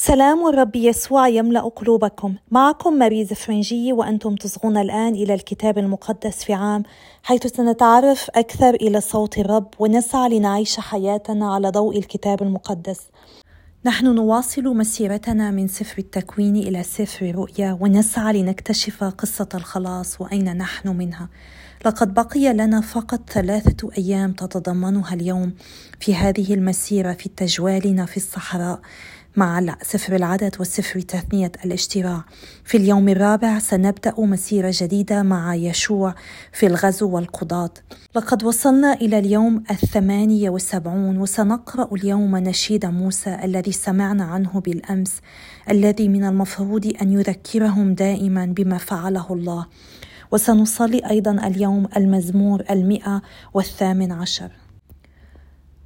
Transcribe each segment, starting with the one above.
سلام الرب يسوع يملأ قلوبكم. معكم ماريز فرنجي وأنتم تصغون الآن إلى الكتاب المقدس في عام حيث سنتعرف أكثر إلى صوت الرب ونسعى لنعيش حياتنا على ضوء الكتاب المقدس. نحن نواصل مسيرتنا من سفر التكوين إلى سفر الرؤيا ونسعى لنكتشف قصة الخلاص وأين نحن منها. لقد بقي لنا فقط ثلاثة أيام تتضمنها اليوم في هذه المسيرة في تجوالنا في الصحراء. مع سفر العدد وسفر تثنية الاشتراع في اليوم الرابع سنبدأ مسيرة جديدة مع يشوع في الغزو والقضاة. لقد وصلنا إلى اليوم الثمانية والسبعون وسنقرأ اليوم نشيد موسى الذي سمعنا عنه بالأمس الذي من المفروض أن يذكرهم دائما بما فعله الله. وسنصلي أيضا اليوم المزمور المئة والثامن عشر.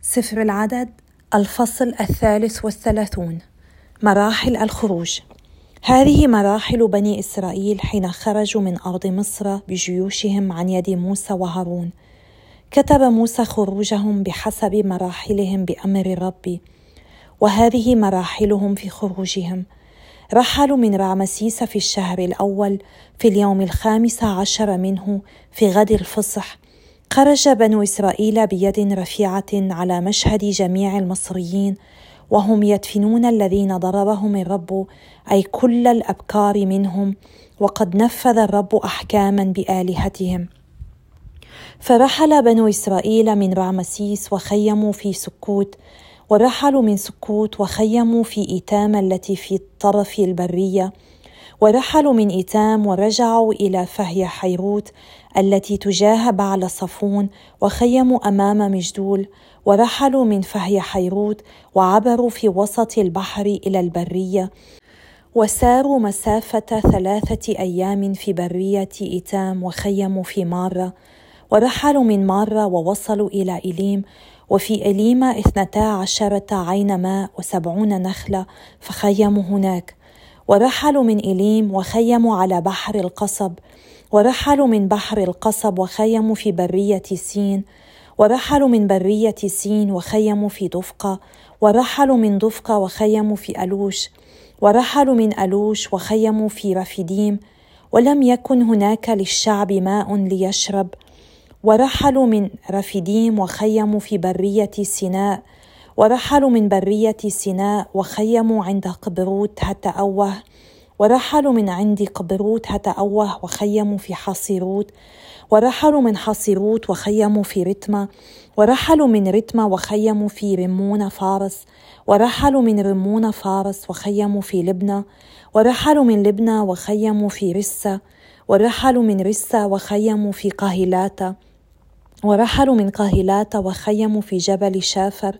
سفر العدد الفصل الثالث والثلاثون مراحل الخروج. هذه مراحل بني إسرائيل حين خرجوا من أرض مصر بجيوشهم عن يد موسى وهارون. كتب موسى خروجهم بحسب مراحلهم بأمر الرب وهذه مراحلهم في خروجهم. رحلوا من رامسيس في الشهر الأول في اليوم الخامس عشر منه في غد الفصح خرج بنو إسرائيل بيد رفيعة على مشهد جميع المصريين وهم يدفنون الذين ضربهم الرب أي كل الأبكار منهم وقد نفذ الرب احكاما بآلهتهم. فرحل بنو إسرائيل من رامسيس وخيموا في سكوت ورحلوا من سكوت وخيموا في إيتام التي في طرف البرية ورحلوا من إيتام ورجعوا إلى فهي حيروت التي تجاه بعل صفون وخيموا أمام مجدول ورحلوا من فهي حيروت وعبروا في وسط البحر إلى البرية وساروا مسافة ثلاثة أيام في برية إيتام وخيموا في مارة ورحلوا من مارة ووصلوا إلى إليم وفي إليم اثنتا عشرة عين ماء وسبعون نخلة فخيموا هناك. ورحلوا من إليم وخيموا على بحر القصب ورحلوا من بحر القصب وخيموا في برية سين ورحلوا من برية سين وخيموا في دفقة ورحلوا من دفقة وخيموا في ألوش ورحلوا من ألوش وخيموا في رفيديم ولم يكن هناك للشعب ماء ليشرب ورحلوا من رفيديم وخيموا في برية سيناء ورحلوا من برية سيناء وخيموا عند قبروت هتأوه ورحلوا من عند قبروت هتأوه وخيموا في حصيروت ورحلوا من حصيروت وخيموا في رتمة. ورحلوا من رتمة وخيموا في رمون فارس. ورحلوا من رمون فارس وخيموا في لبنى ورحلوا من لبنى وخيموا في رسة. ورحلوا من رسة وخيموا في قاهلاتا ورحلوا من قاهلاتا وخيموا في جبل شافر.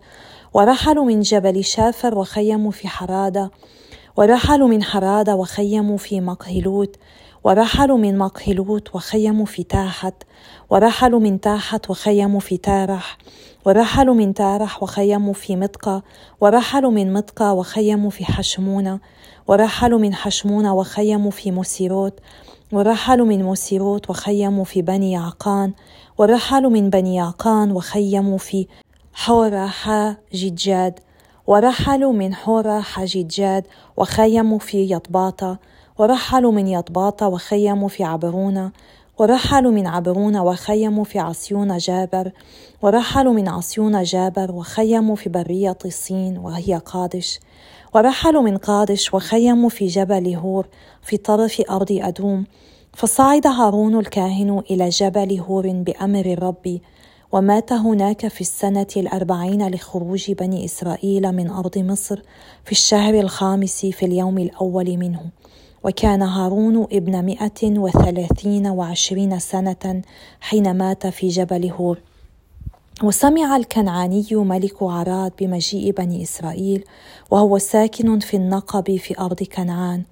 ورحلوا من جبل شافر وخيموا في حرادة ورحلوا من حرادة وخيموا في مقهلوت ورحلوا من مقهلوت وخيموا في تاحت ورحلوا من تاحت وخيموا في تارح ورحلوا من تارح وخيموا في مطقة ورحلوا من مطقة وخيموا في حشمونة ورحلوا من حشمونة وخيموا في مسيروت ورحلوا من مسيروت وخيموا في بني يعقان ورحلوا من بني يعقان وخيموا في حورة جدجاد ورحلوا من حورة جدجاد وخيموا في يطباطة ورحلوا من يطباطة وخيموا في عبرونة ورحلوا من عبرونة وخيموا في عصيون جابر ورحلوا من عصيون جابر وخيموا في برية الصين وهي قادش ورحلوا من قادش وخيموا في جبل هور في طرف أرض أدوم فصعد هارون الكاهن إلى جبل هور بأمر الرب ومات هناك في السنة الأربعين لخروج بني إسرائيل من أرض مصر في الشهر الخامس في اليوم الأول منه. وكان هارون ابن مئة وثلاثين وعشرين سنة حين مات في جبل هور وسمع الكنعاني ملك عراد بمجيء بني إسرائيل وهو ساكن في النقب في أرض كنعان.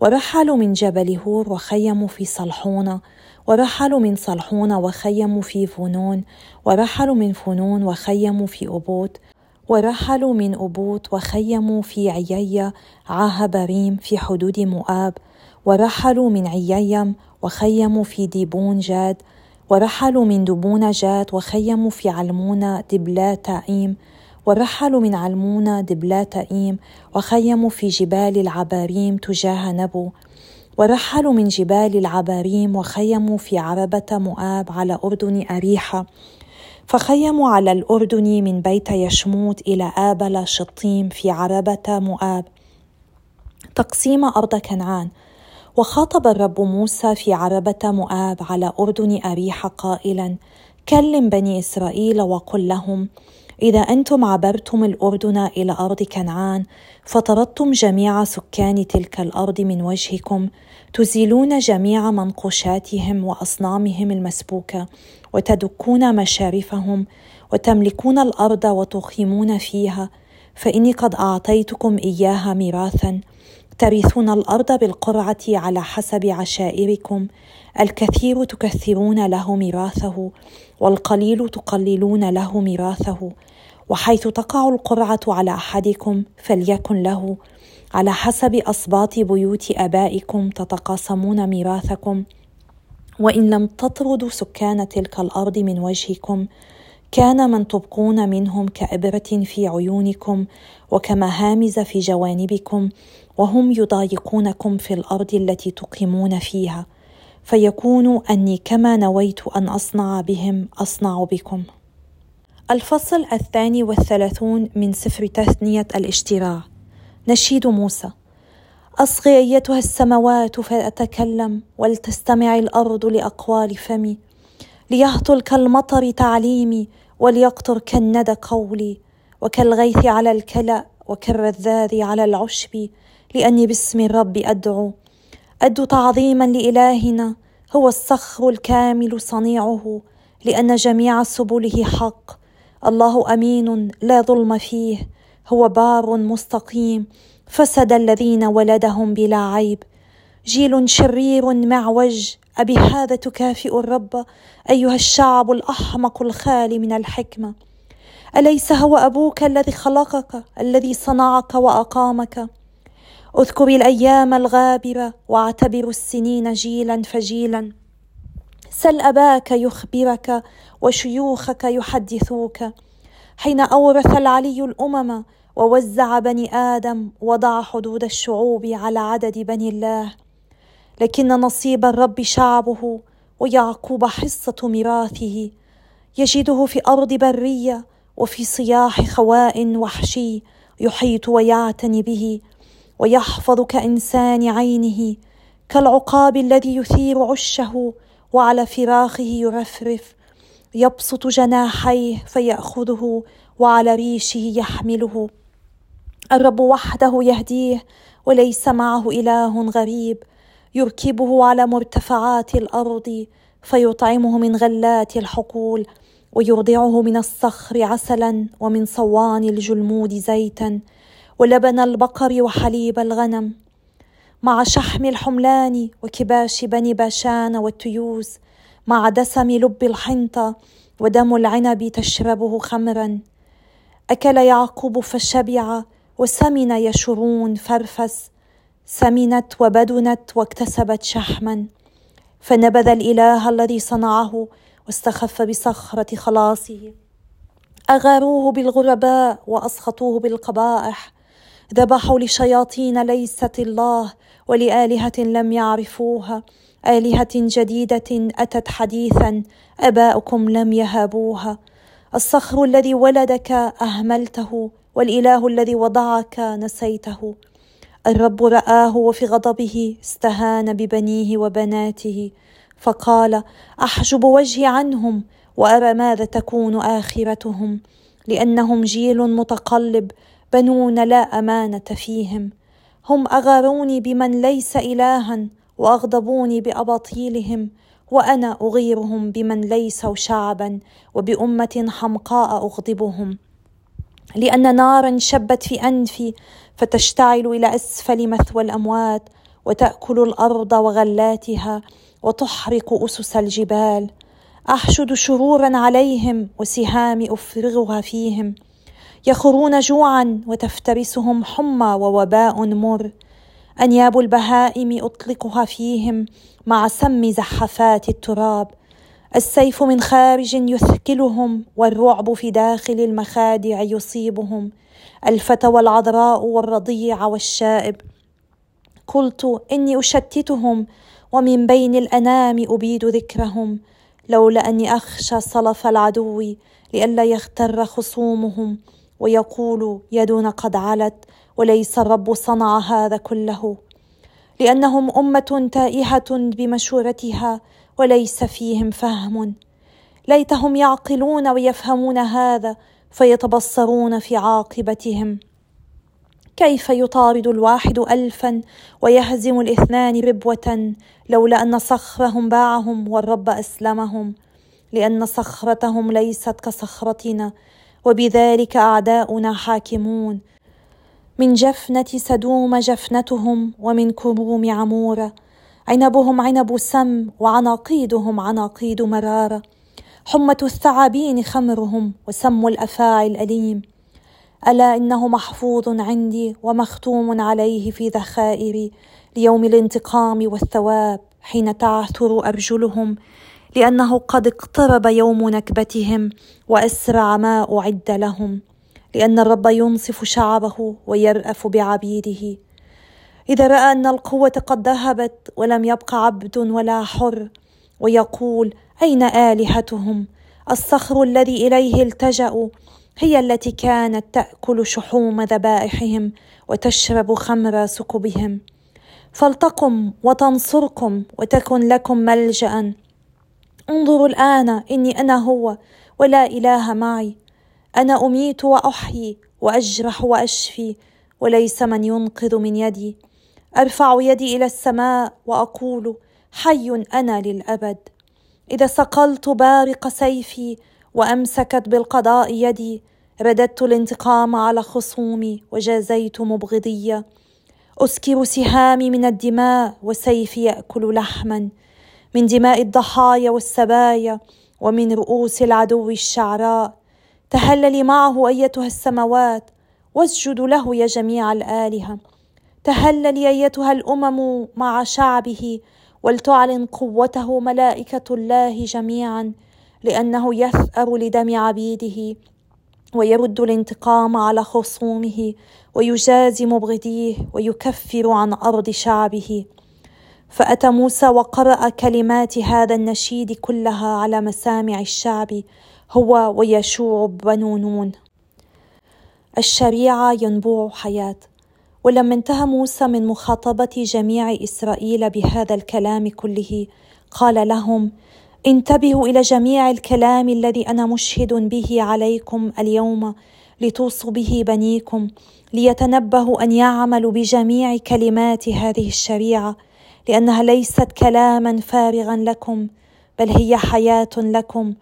ورحلوا من جبل هور وخيموا في صلحونة ورحلوا من صلحون وخيموا في فنون ورحلوا من فنون وخيموا في أبوت ورحلوا من أبوت وخيموا في عيي عاهبريم في حدود مؤاب ورحلوا من عييم وخيموا في ديبون جاد ورحلوا من ديبون جاد وخيموا في علمون دبلا تائيم ورحلوا من علمون دبلاتائيم وخيموا في جبال العباريم تجاه نبو ورحلوا من جبال العباريم وخيموا في عربة مؤاب على أردن أريحا. فخيموا على الأردن من بيت يشموت إلى آبل شطيم في عربة مؤاب. تقسيم أرض كنعان. وخاطب الرب موسى في عربة مؤاب على أردن أريحة قائلا كلم بني إسرائيل وقل لهم إذا أنتم عبرتم الأردن إلى أرض كنعان فطردتم جميع سكان تلك الأرض من وجهكم تزيلون جميع منقوشاتهم وأصنامهم المسبوكة وتدكون مشارفهم وتملكون الأرض وتقيمون فيها فإني قد أعطيتكم إياها ميراثا. ترثون الأرض بالقرعة على حسب عشائركم. الكثير تكثرون له ميراثه والقليل تقللون له ميراثه. وحيث تقع القرعة على أحدكم فليكن له. على حسب أسباط بيوت آبائكم تتقاسمون ميراثكم. وإن لم تطردوا سكان تلك الأرض من وجهكم كان من تبقون منهم كإبرة في عيونكم وكمهامز في جوانبكم وهم يضايقونكم في الأرض التي تقيمون فيها فيكون أني كما نويت أن أصنع بهم أصنع بكم. الفصل الثاني والثلاثون من سفر تثنية الاشتراع نشيد موسى. أصغي أيتها السماوات فأتكلم ولتستمع الأرض لأقوال فمي ليهطل كالمطر تعليمي وليقطر كالندى قولي وكالغيث على الكلا وكالرذاذ على العشب لأني باسم الرب أدعو. أدعو تعظيما لإلهنا. هو الصخر الكامل صنيعه لأن جميع سبله حق. الله أمين لا ظلم فيه. هو بار مستقيم. فسد الذين ولدهم بلا عيب. جيل شرير معوج أبهذا تكافئ الرب أيها الشعب الأحمق الخالي من الحكمة. أليس هو أبوك الذي خلقك الذي صنعك وأقامك؟ اذكر الأيام الغابرة واعتبر السنين جيلا فجيلا. سل أباك يخبرك وشيوخك يحدثوك. حين أورث العلي الأمم ووزع بني آدم وضع حدود الشعوب على عدد بني الله. لكن نصيب الرب شعبه ويعقوب حصة ميراثه. يجده في أرض برية وفي صياح خواء وحشي يحيط ويعتني به. ويحفظ كانسان عينه كالعقاب الذي يثير عشه وعلى فراخه يرفرف يبسط جناحيه فيأخذه وعلى ريشه يحمله. الرب وحده يهديه وليس معه إله غريب يركبه على مرتفعات الأرض فيطعمه من غلات الحقول ويرضعه من الصخر عسلا ومن صوان الجلمود زيتا. ولبن البقر وحليب الغنم مع شحم الحملان وكباش بني باشان والتيوس مع دسم لب الحنطة ودم العنب تشربه خمرا. أكل يعقوب فشبع وسمن يشرون فرفس سمنت وبدنت واكتسبت شحما. فنبذ الإله الذي صنعه واستخف بصخرة خلاصه. أغاروه بالغرباء وأسخطوه بالقبائح ذبحوا لشياطين ليست الله ولآلهة لم يعرفوها. آلهة جديدة أتت حديثا أباؤكم لم يهابوها. الصخر الذي ولدك أهملته والإله الذي وضعك نسيته. الرب رآه وفي غضبه استهان ببنيه وبناته فقال أحجب وجهي عنهم وأرى ماذا تكون آخرتهم لأنهم جيل متقلب بنون لا أمانة فيهم. هم أغاروني بمن ليس الها وأغضبوني بأباطيلهم وأنا أغيرهم بمن ليسوا شعبا وبأمة حمقاء أغضبهم. لأن نارا شبت في أنفي فتشتعل إلى أسفل مثوى الأموات وتأكل الأرض وغلاتها وتحرق أسس الجبال. أحشد شرورا عليهم وسهام أفرغها فيهم. يخرون جوعا وتفترسهم حمى ووباء مر. أنياب البهائم أطلقها فيهم مع سم زحفات التراب. السيف من خارج يثكلهم والرعب في داخل المخادع يصيبهم. الفتى والعذراء والرضيع والشائب. قلت إني أشتتهم ومن بين الأنام أبيد ذكرهم. لولا أني أخشى صلف العدو لئلا يغتر خصومهم. ويقول يدنا قد علت وليس الرب صنع هذا كله لأنهم أمة تائهة بمشورتها وليس فيهم فهم. ليتهم يعقلون ويفهمون هذا فيتبصرون في عاقبتهم. كيف يطارد الواحد الفا ويهزم الاثنان ربوة لولا أن صخرهم باعهم والرب أسلمهم؟ لأن صخرتهم ليست كصخرتنا وبذلك أعداؤنا حاكمون. من جفنة سدوم جفنتهم ومن كروم عمورة. عنبهم عنب سم وعناقيدهم عناقيد مرارة. حمة الثعابين خمرهم وسم الأفاعي الأليم. ألا إنه محفوظ عندي ومختوم عليه في ذخائري ليوم الانتقام والثواب حين تعثر أرجلهم لأنه قد اقترب يوم نكبتهم وأسرع ما أعد لهم لأن الرب ينصف شعبه ويرأف بعبيده. إذا رأى أن القوة قد ذهبت ولم يبق عبد ولا حر ويقول أين آلهتهم؟ الصخر الذي إليه التجاوا هي التي كانت تأكل شحوم ذبائحهم وتشرب خمر سكبهم. فلتقم وتنصركم وتكن لكم ملجأ. انظروا الآن إني أنا هو ولا إله معي. أنا أميت وأحيي وأجرح وأشفي وليس من ينقذ من يدي. أرفع يدي إلى السماء وأقول حي أنا للأبد. إذا صقلت بارق سيفي وأمسكت بالقضاء يدي رددت الانتقام على خصومي وجازيت مبغضية. أسكر سهامي من الدماء وسيفي يأكل لحما. من دماء الضحايا والسبايا ومن رؤوس العدو الشعراء. تهللي معه أيتها السماوات واسجدوا له يا جميع الآلهة. تهللي أيتها الأمم مع شعبه ولتعلن قوته ملائكة الله جميعا لأنه يثأر لدم عبيده ويرد الانتقام على خصومه ويجازي مبغضيه ويكفر عن أرض شعبه. فأتى موسى وقرأ كلمات هذا النشيد كلها على مسامع الشعب هو ويشوع بنو نون. الشريعة ينبوع حياة. ولما انتهى موسى من مخاطبة جميع إسرائيل بهذا الكلام كله قال لهم انتبهوا إلى جميع الكلام الذي أنا مشهد به عليكم اليوم لتوصوا به بنيكم ليتنبهوا أن يعملوا بجميع كلمات هذه الشريعة. لأنها ليست كلاما فارغا لكم بل هي حياة لكم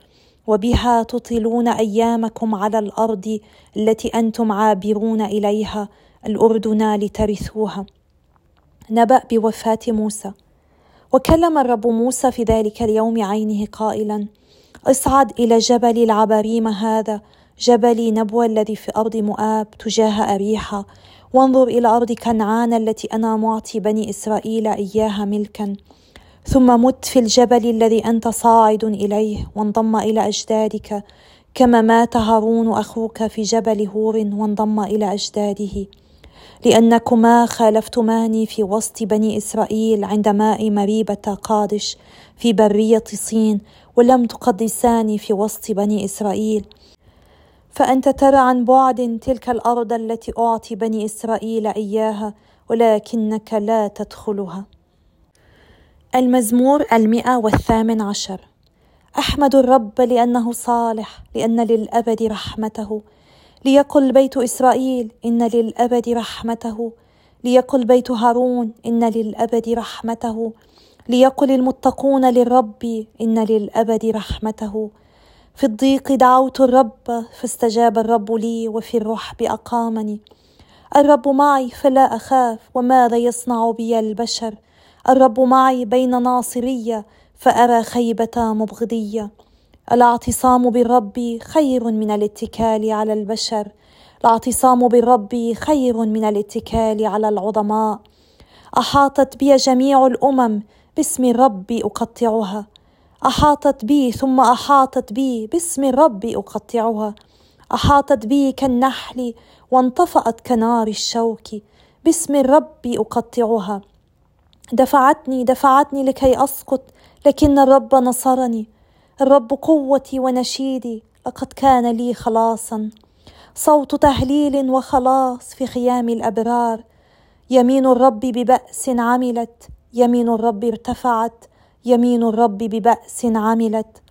وبها تطيلون أيامكم على الأرض التي أنتم عابرون إليها الأردن لترثوها. نبأ بوفاة موسى. وكلم الرب موسى في ذلك اليوم عينه قائلا اصعد إلى جبل العبريم هذا جبل نبوة الذي في أرض مؤاب تجاه أريحة وانظر إلى أرض كنعان التي أنا معطي بني إسرائيل إياها ملكا. ثم مت في الجبل الذي أنت صاعد إليه وانضم إلى أجدادك. كما مات هارون أخوك في جبل هور وانضم إلى أجداده. لأنكما خالفتماني في وسط بني إسرائيل عند ماء مريبة قادش في برية صين ولم تقدساني في وسط بني إسرائيل. فأنت ترى عن بعد تلك الأرض التي أعطي بني إسرائيل إياها ولكنك لا تدخلها. المزمور المئة والثامن عشر. أحمد الرب لأنه صالح لأن للأبد رحمته. ليقل بيت إسرائيل إن للأبد رحمته. ليقل بيت هارون إن للأبد رحمته. ليقل المتقون للرب إن للأبد رحمته. في الضيق دعوت الرب فاستجاب الرب لي وفي الرحب اقامني الرب معي فلا أخاف وماذا يصنع بي البشر؟ الرب معي بين ناصرية فأرى خيبة مبغضية. الاعتصام بالرب خير من الاتكال على البشر. الاعتصام بالرب خير من الاتكال على العظماء. أحاطت بي جميع الأمم باسم الرب أقطعها. أحاطت بي ثم أحاطت بي باسم الرب أقطعها. أحاطت بي كالنحل وانطفأت كنار الشوك باسم الرب أقطعها. دفعتني دفعتني لكي أسقط لكن الرب نصرني. الرب قوتي ونشيدي لقد كان لي خلاصا. صوت تهليل وخلاص في خيام الأبرار. يمين الرب ببأس عملت يمين الرب ارتفعت. يمين الرب ببأس عملت.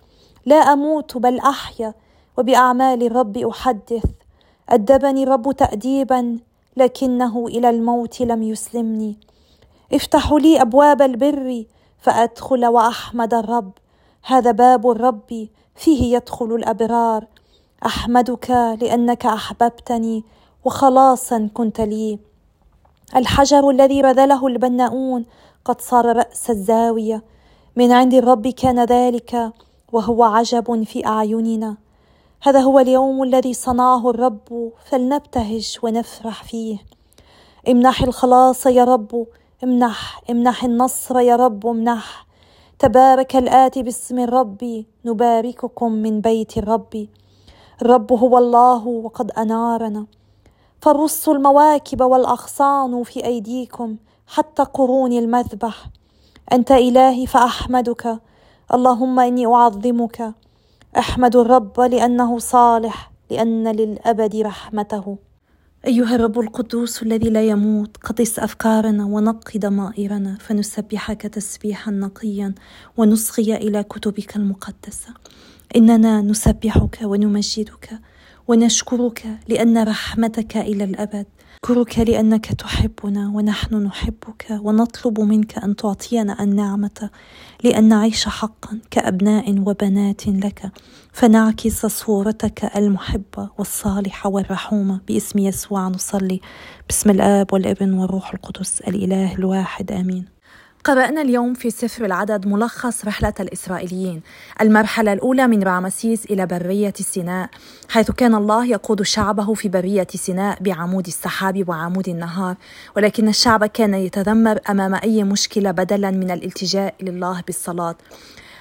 لا أموت بل أحيا وبأعمال الرب أحدث. أدبني الرب تأديبا لكنه إلى الموت لم يسلمني. افتحوا لي أبواب البر فأدخل وأحمد الرب. هذا باب الرب فيه يدخل الأبرار. أحمدك لأنك أحببتني وخلاصا كنت لي. الحجر الذي بذله البناؤون قد صار رأس الزاوية. من عند الرب كان ذلك وهو عجب في أعيننا. هذا هو اليوم الذي صنعه الرب فلنبتهج ونفرح فيه. امنح الخلاص يا رب امنح امنح النصر يا رب امنح. تبارك الآتي باسم الرب نبارككم من بيت الرب. الرب هو الله وقد أنارنا. فرصوا المواكب والأغصان في أيديكم حتى قرون المذبح. أنت إلهي فأحمدك. اللهم إني أعظمك. أحمد الرب لأنه صالح لأن للأبد رحمته. أيها الرب القدوس الذي لا يموت قدس أفكارنا ونقي ضمائرنا فنسبحك تسبيحا نقيا ونصغي إلى كتبك المقدسة إننا نسبحك ونمجدك ونشكرك لأن رحمتك إلى الأبد نشكرك لأنك تحبنا ونحن نحبك ونطلب منك أن تعطينا النعمة لأن نعيش حقا كأبناء وبنات لك. فنعكس صورتك المحبه والصالحه والرحومه باسم يسوع. نصلي. باسم الآب والابن والروح القدس الإله الواحد. آمين. قرأنا اليوم في سفر العدد ملخص رحلة الإسرائيليين. المرحلة الأولى من رامسيس إلى برية سيناء حيث كان الله يقود شعبه في برية سيناء بعمود السحاب وعمود النهار. ولكن الشعب كان يتذمر أمام أي مشكلة بدلا من الالتجاء لله بالصلاة.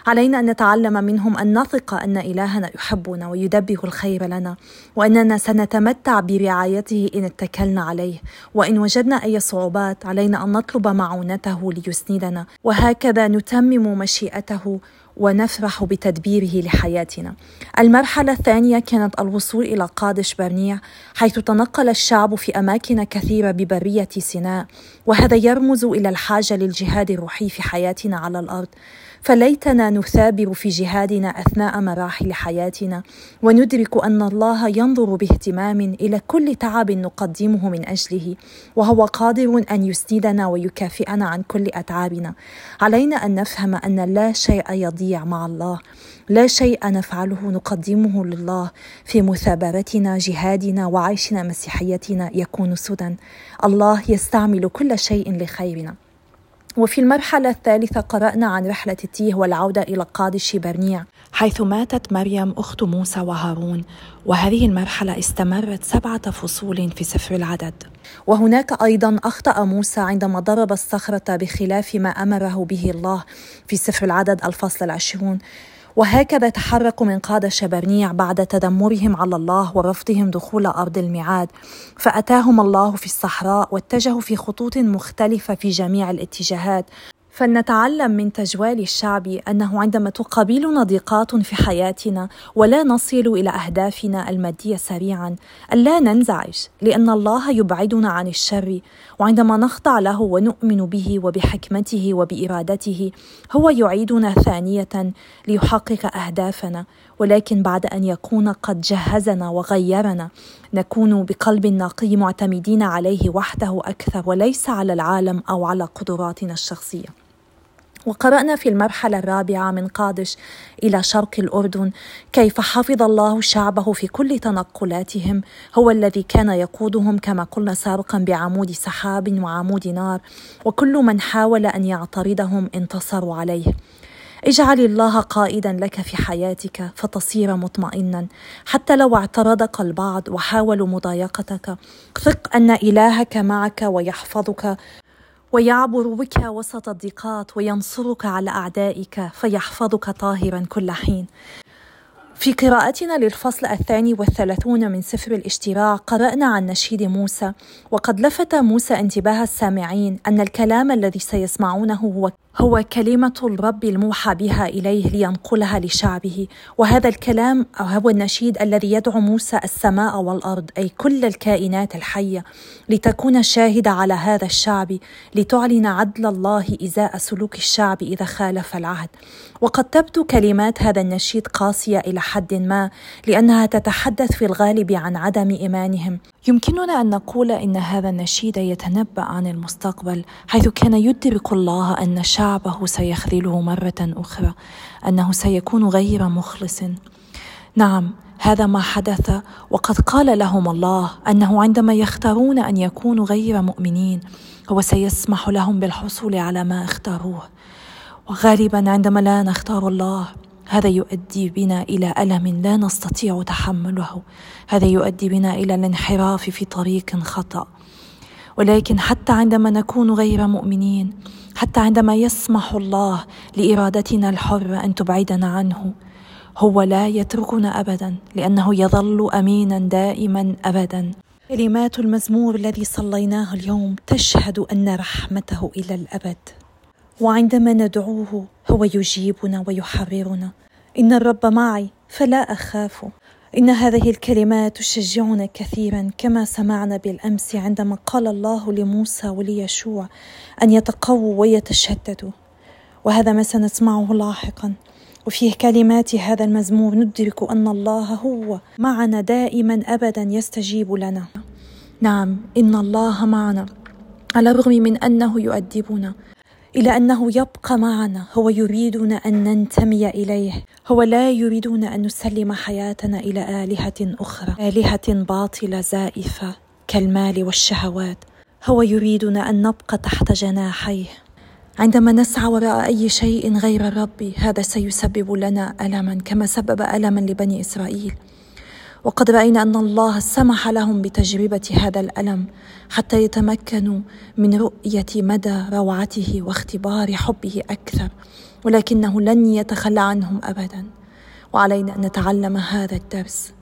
علينا أن نتعلم منهم أن نثق أن إلهنا يحبنا ويدبر الخير لنا وأننا سنتمتع برعايته إن اتكلنا عليه وإن وجدنا أي صعوبات علينا أن نطلب معونته ليسندنا وهكذا نتمم مشيئته ونفرح بتدبيره لحياتنا. المرحلة الثانية كانت الوصول إلى قادش برنيع حيث تنقل الشعب في أماكن كثيرة ببرية سيناء وهذا يرمز إلى الحاجة للجهاد الروحي في حياتنا على الأرض. فليتنا نثابر في جهادنا أثناء مراحل حياتنا وندرك أن الله ينظر باهتمام إلى كل تعب نقدمه من أجله وهو قادر أن يسندنا ويكافئنا عن كل أتعابنا. علينا أن نفهم أن لا شيء يضيع مع الله لا شيء نفعله نقدمه لله. في مثابرتنا جهادنا وعيشنا مسيحيتنا يكون سدى. الله يستعمل كل شيء لخيرنا. وفي المرحلة الثالثة قرأنا عن رحلة التيه والعودة إلى قادش برنيع حيث ماتت مريم أخت موسى وهارون وهذه المرحلة استمرت سبعة فصول في سفر العدد. وهناك أيضا أخطأ موسى عندما ضرب الصخرة بخلاف ما أمره به الله في سفر العدد الفصل العشرون. وهكذا تحركوا من قادة شبرنيع بعد تذمرهم على الله ورفضهم دخول أرض الميعاد. فأتاهم الله في الصحراء واتجهوا في خطوط مختلفة في جميع الاتجاهات. فلنتعلم من تجوال الشعب أنه عندما تقابلنا ضيقات في حياتنا ولا نصل إلى أهدافنا المادية سريعا الا ننزعج لأن الله يبعدنا عن الشر. وعندما نخضع له ونؤمن به وبحكمته وبإرادته هو يعيدنا ثانية ليحقق أهدافنا ولكن بعد أن يكون قد جهزنا وغيرنا نكون بقلب نقي معتمدين عليه وحده أكثر وليس على العالم أو على قدراتنا الشخصية. وقرأنا في المرحلة الرابعة من قادش إلى شرق الأردن كيف حفظ الله شعبه في كل تنقلاتهم. هو الذي كان يقودهم كما قلنا سابقا بعمود سحاب وعمود نار وكل من حاول أن يعترضهم انتصروا عليه. اجعل الله قائدا لك في حياتك فتصير مطمئنا. حتى لو اعترضك البعض وحاولوا مضايقتك ثق أن إلهك معك ويحفظك. ويعبر بك وسط الضيقات وينصرك على أعدائك فيحفظك طاهرا كل حين. في قراءتنا للفصل الثاني والثلاثون من سفر الاشتراع قرأنا عن نشيد موسى وقد لفت موسى انتباه السامعين أن الكلام الذي سيسمعونه هو هو كلمة الرب الموحى بها إليه لينقلها لشعبه. وهذا الكلام هو النشيد الذي يدعو موسى السماء والأرض أي كل الكائنات الحية لتكون شاهدة على هذا الشعب لتعلن عدل الله إزاء سلوك الشعب إذا خالف العهد. وقد تبدو كلمات هذا النشيد قاسية إلى حد ما لأنها تتحدث في الغالب عن عدم إيمانهم. يمكننا أن نقول إن هذا النشيد يتنبأ عن المستقبل حيث كان يدرك الله أن شعبه سيخذله مرة أخرى أنه سيكون غير مخلص. نعم هذا ما حدث وقد قال لهم الله أنه عندما يختارون أن يكونوا غير مؤمنين هو سيسمح لهم بالحصول على ما اختاروه. وغالبا عندما لا نختار الله هذا يؤدي بنا إلى ألم لا نستطيع تحمله. هذا يؤدي بنا إلى الانحراف في طريق خطأ. ولكن حتى عندما نكون غير مؤمنين حتى عندما يسمح الله لإرادتنا الحرة أن تبعدنا عنه هو لا يتركنا ابدا لأنه يظل امينا دائما ابدا. كلمات المزمور الذي صليناه اليوم تشهد أن رحمته إلى الأبد. وعندما ندعوه هو يجيبنا ويحررنا. إن الرب معي فلا أخاف. إن هذه الكلمات تشجعنا كثيرا كما سمعنا بالأمس عندما قال الله لموسى وليشوع أن يتقووا ويتشددوا. وهذا ما سنسمعه لاحقا. وفي كلمات هذا المزمور ندرك أن الله هو معنا دائما ابدا يستجيب لنا. نعم إن الله معنا على الرغم من أنه يؤدبنا. إلى أنه يبقى معنا. هو يريدنا أن ننتمي إليه. هو لا يريدنا أن نسلم حياتنا إلى آلهة أخرى. آلهة باطلة زائفة كالمال والشهوات. هو يريدنا أن نبقى تحت جناحيه. عندما نسعى وراء أي شيء غير الرب هذا سيسبب لنا ألما كما سبب ألما لبني إسرائيل. وقد رأينا أن الله سمح لهم بتجربة هذا الألم حتى يتمكنوا من رؤية مدى روعته واختبار حبه أكثر ولكنه لن يتخلى عنهم ابدا. وعلينا أن نتعلم هذا الدرس.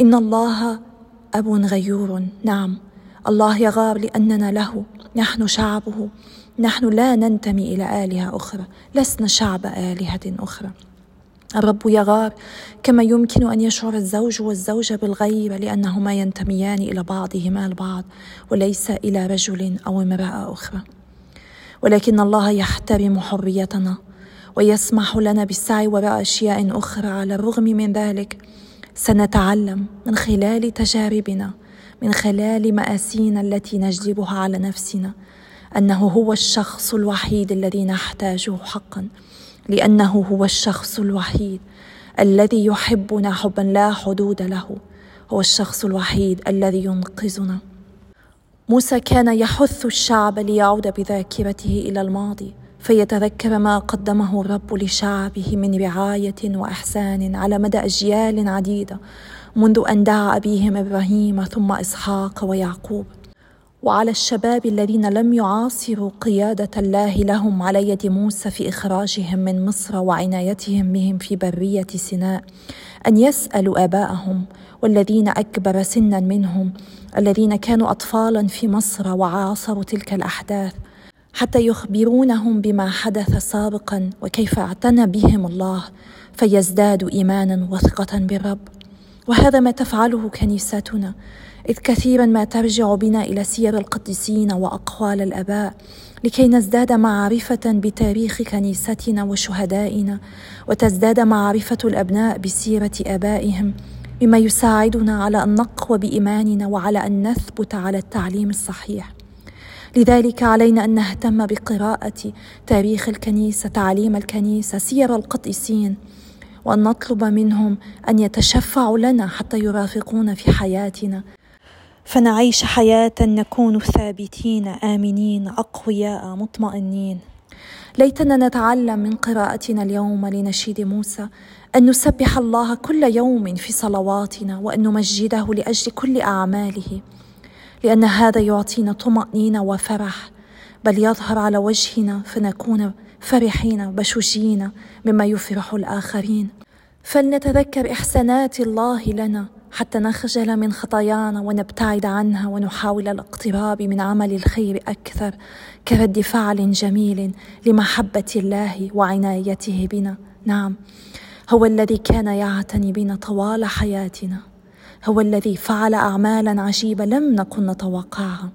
إن الله أب غيور. نعم الله يغار لأننا له نحن شعبه نحن لا ننتمي إلى آلهة أخرى لسنا شعب آلهة أخرى. الرب يغار كما يمكن أن يشعر الزوج والزوجة بالغيره لأنهما ينتميان إلى بعضهما البعض وليس إلى رجل أو امرأة أخرى. ولكن الله يحترم حريتنا ويسمح لنا بالسعي وراء أشياء أخرى. على الرغم من ذلك سنتعلم من خلال تجاربنا من خلال مآسينا التي نجلبها على نفسنا أنه هو الشخص الوحيد الذي نحتاجه حقا. لأنه هو الشخص الوحيد الذي يحبنا حبا لا حدود له. هو الشخص الوحيد الذي ينقذنا. موسى كان يحث الشعب ليعود بذاكرته إلى الماضي فيتذكر ما قدمه الرب لشعبه من رعاية وإحسان على مدى أجيال عديدة منذ أن دعا أبيهم إبراهيم ثم إسحاق ويعقوب. وعلى الشباب الذين لم يعاصروا قيادة الله لهم على يد موسى في إخراجهم من مصر وعنايتهم بهم في برية سيناء أن يسألوا آباءهم والذين أكبر سنا منهم الذين كانوا اطفالا في مصر وعاصروا تلك الأحداث حتى يخبرونهم بما حدث سابقا وكيف اعتنى بهم الله فيزدادوا ايمانا وثقة بالرب. وهذا ما تفعله كنيستنا. إذ كثيرا ما ترجع بنا إلى سير القديسين وأقوال الآباء لكي نزداد معرفة بتاريخ كنيستنا وشهدائنا وتزداد معرفة الأبناء بسيرة آبائهم مما يساعدنا على أن نقوى بإيماننا وعلى أن نثبت على التعليم الصحيح. لذلك علينا أن نهتم بقراءة تاريخ الكنيسة تعليم الكنيسة سير القديسين وأن نطلب منهم أن يتشفعوا لنا حتى يرافقونا في حياتنا. فنعيش حياة نكون ثابتين آمنين أقوياء مطمئنين. ليتنا نتعلم من قراءتنا اليوم لنشيد موسى أن نسبح الله كل يوم في صلواتنا وأن نمجده لأجل كل أعماله لأن هذا يعطينا طمأنينة وفرح بل يظهر على وجهنا فنكون فرحين بشوشين مما يفرح الآخرين. فلنتذكر إحسانات الله لنا حتى نخجل من خطايانا ونبتعد عنها ونحاول الاقتراب من عمل الخير أكثر كرد فعل جميل لمحبة الله وعنايته بنا. نعم هو الذي كان يعتني بنا طوال حياتنا. هو الذي فعل أعمالا عجيبة لم نكن نتوقعها.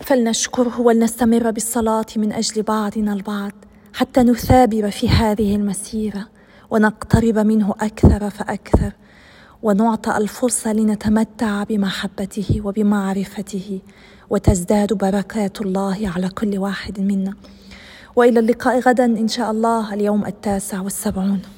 فلنشكره ولنستمر بالصلاة من أجل بعضنا البعض حتى نثابر في هذه المسيرة ونقترب منه أكثر فأكثر. ونعطى الفرصة لنتمتع بمحبته وبمعرفته وتزداد بركات الله على كل واحد منا. وإلى اللقاء غدا إن شاء الله اليوم التاسع والسبعون.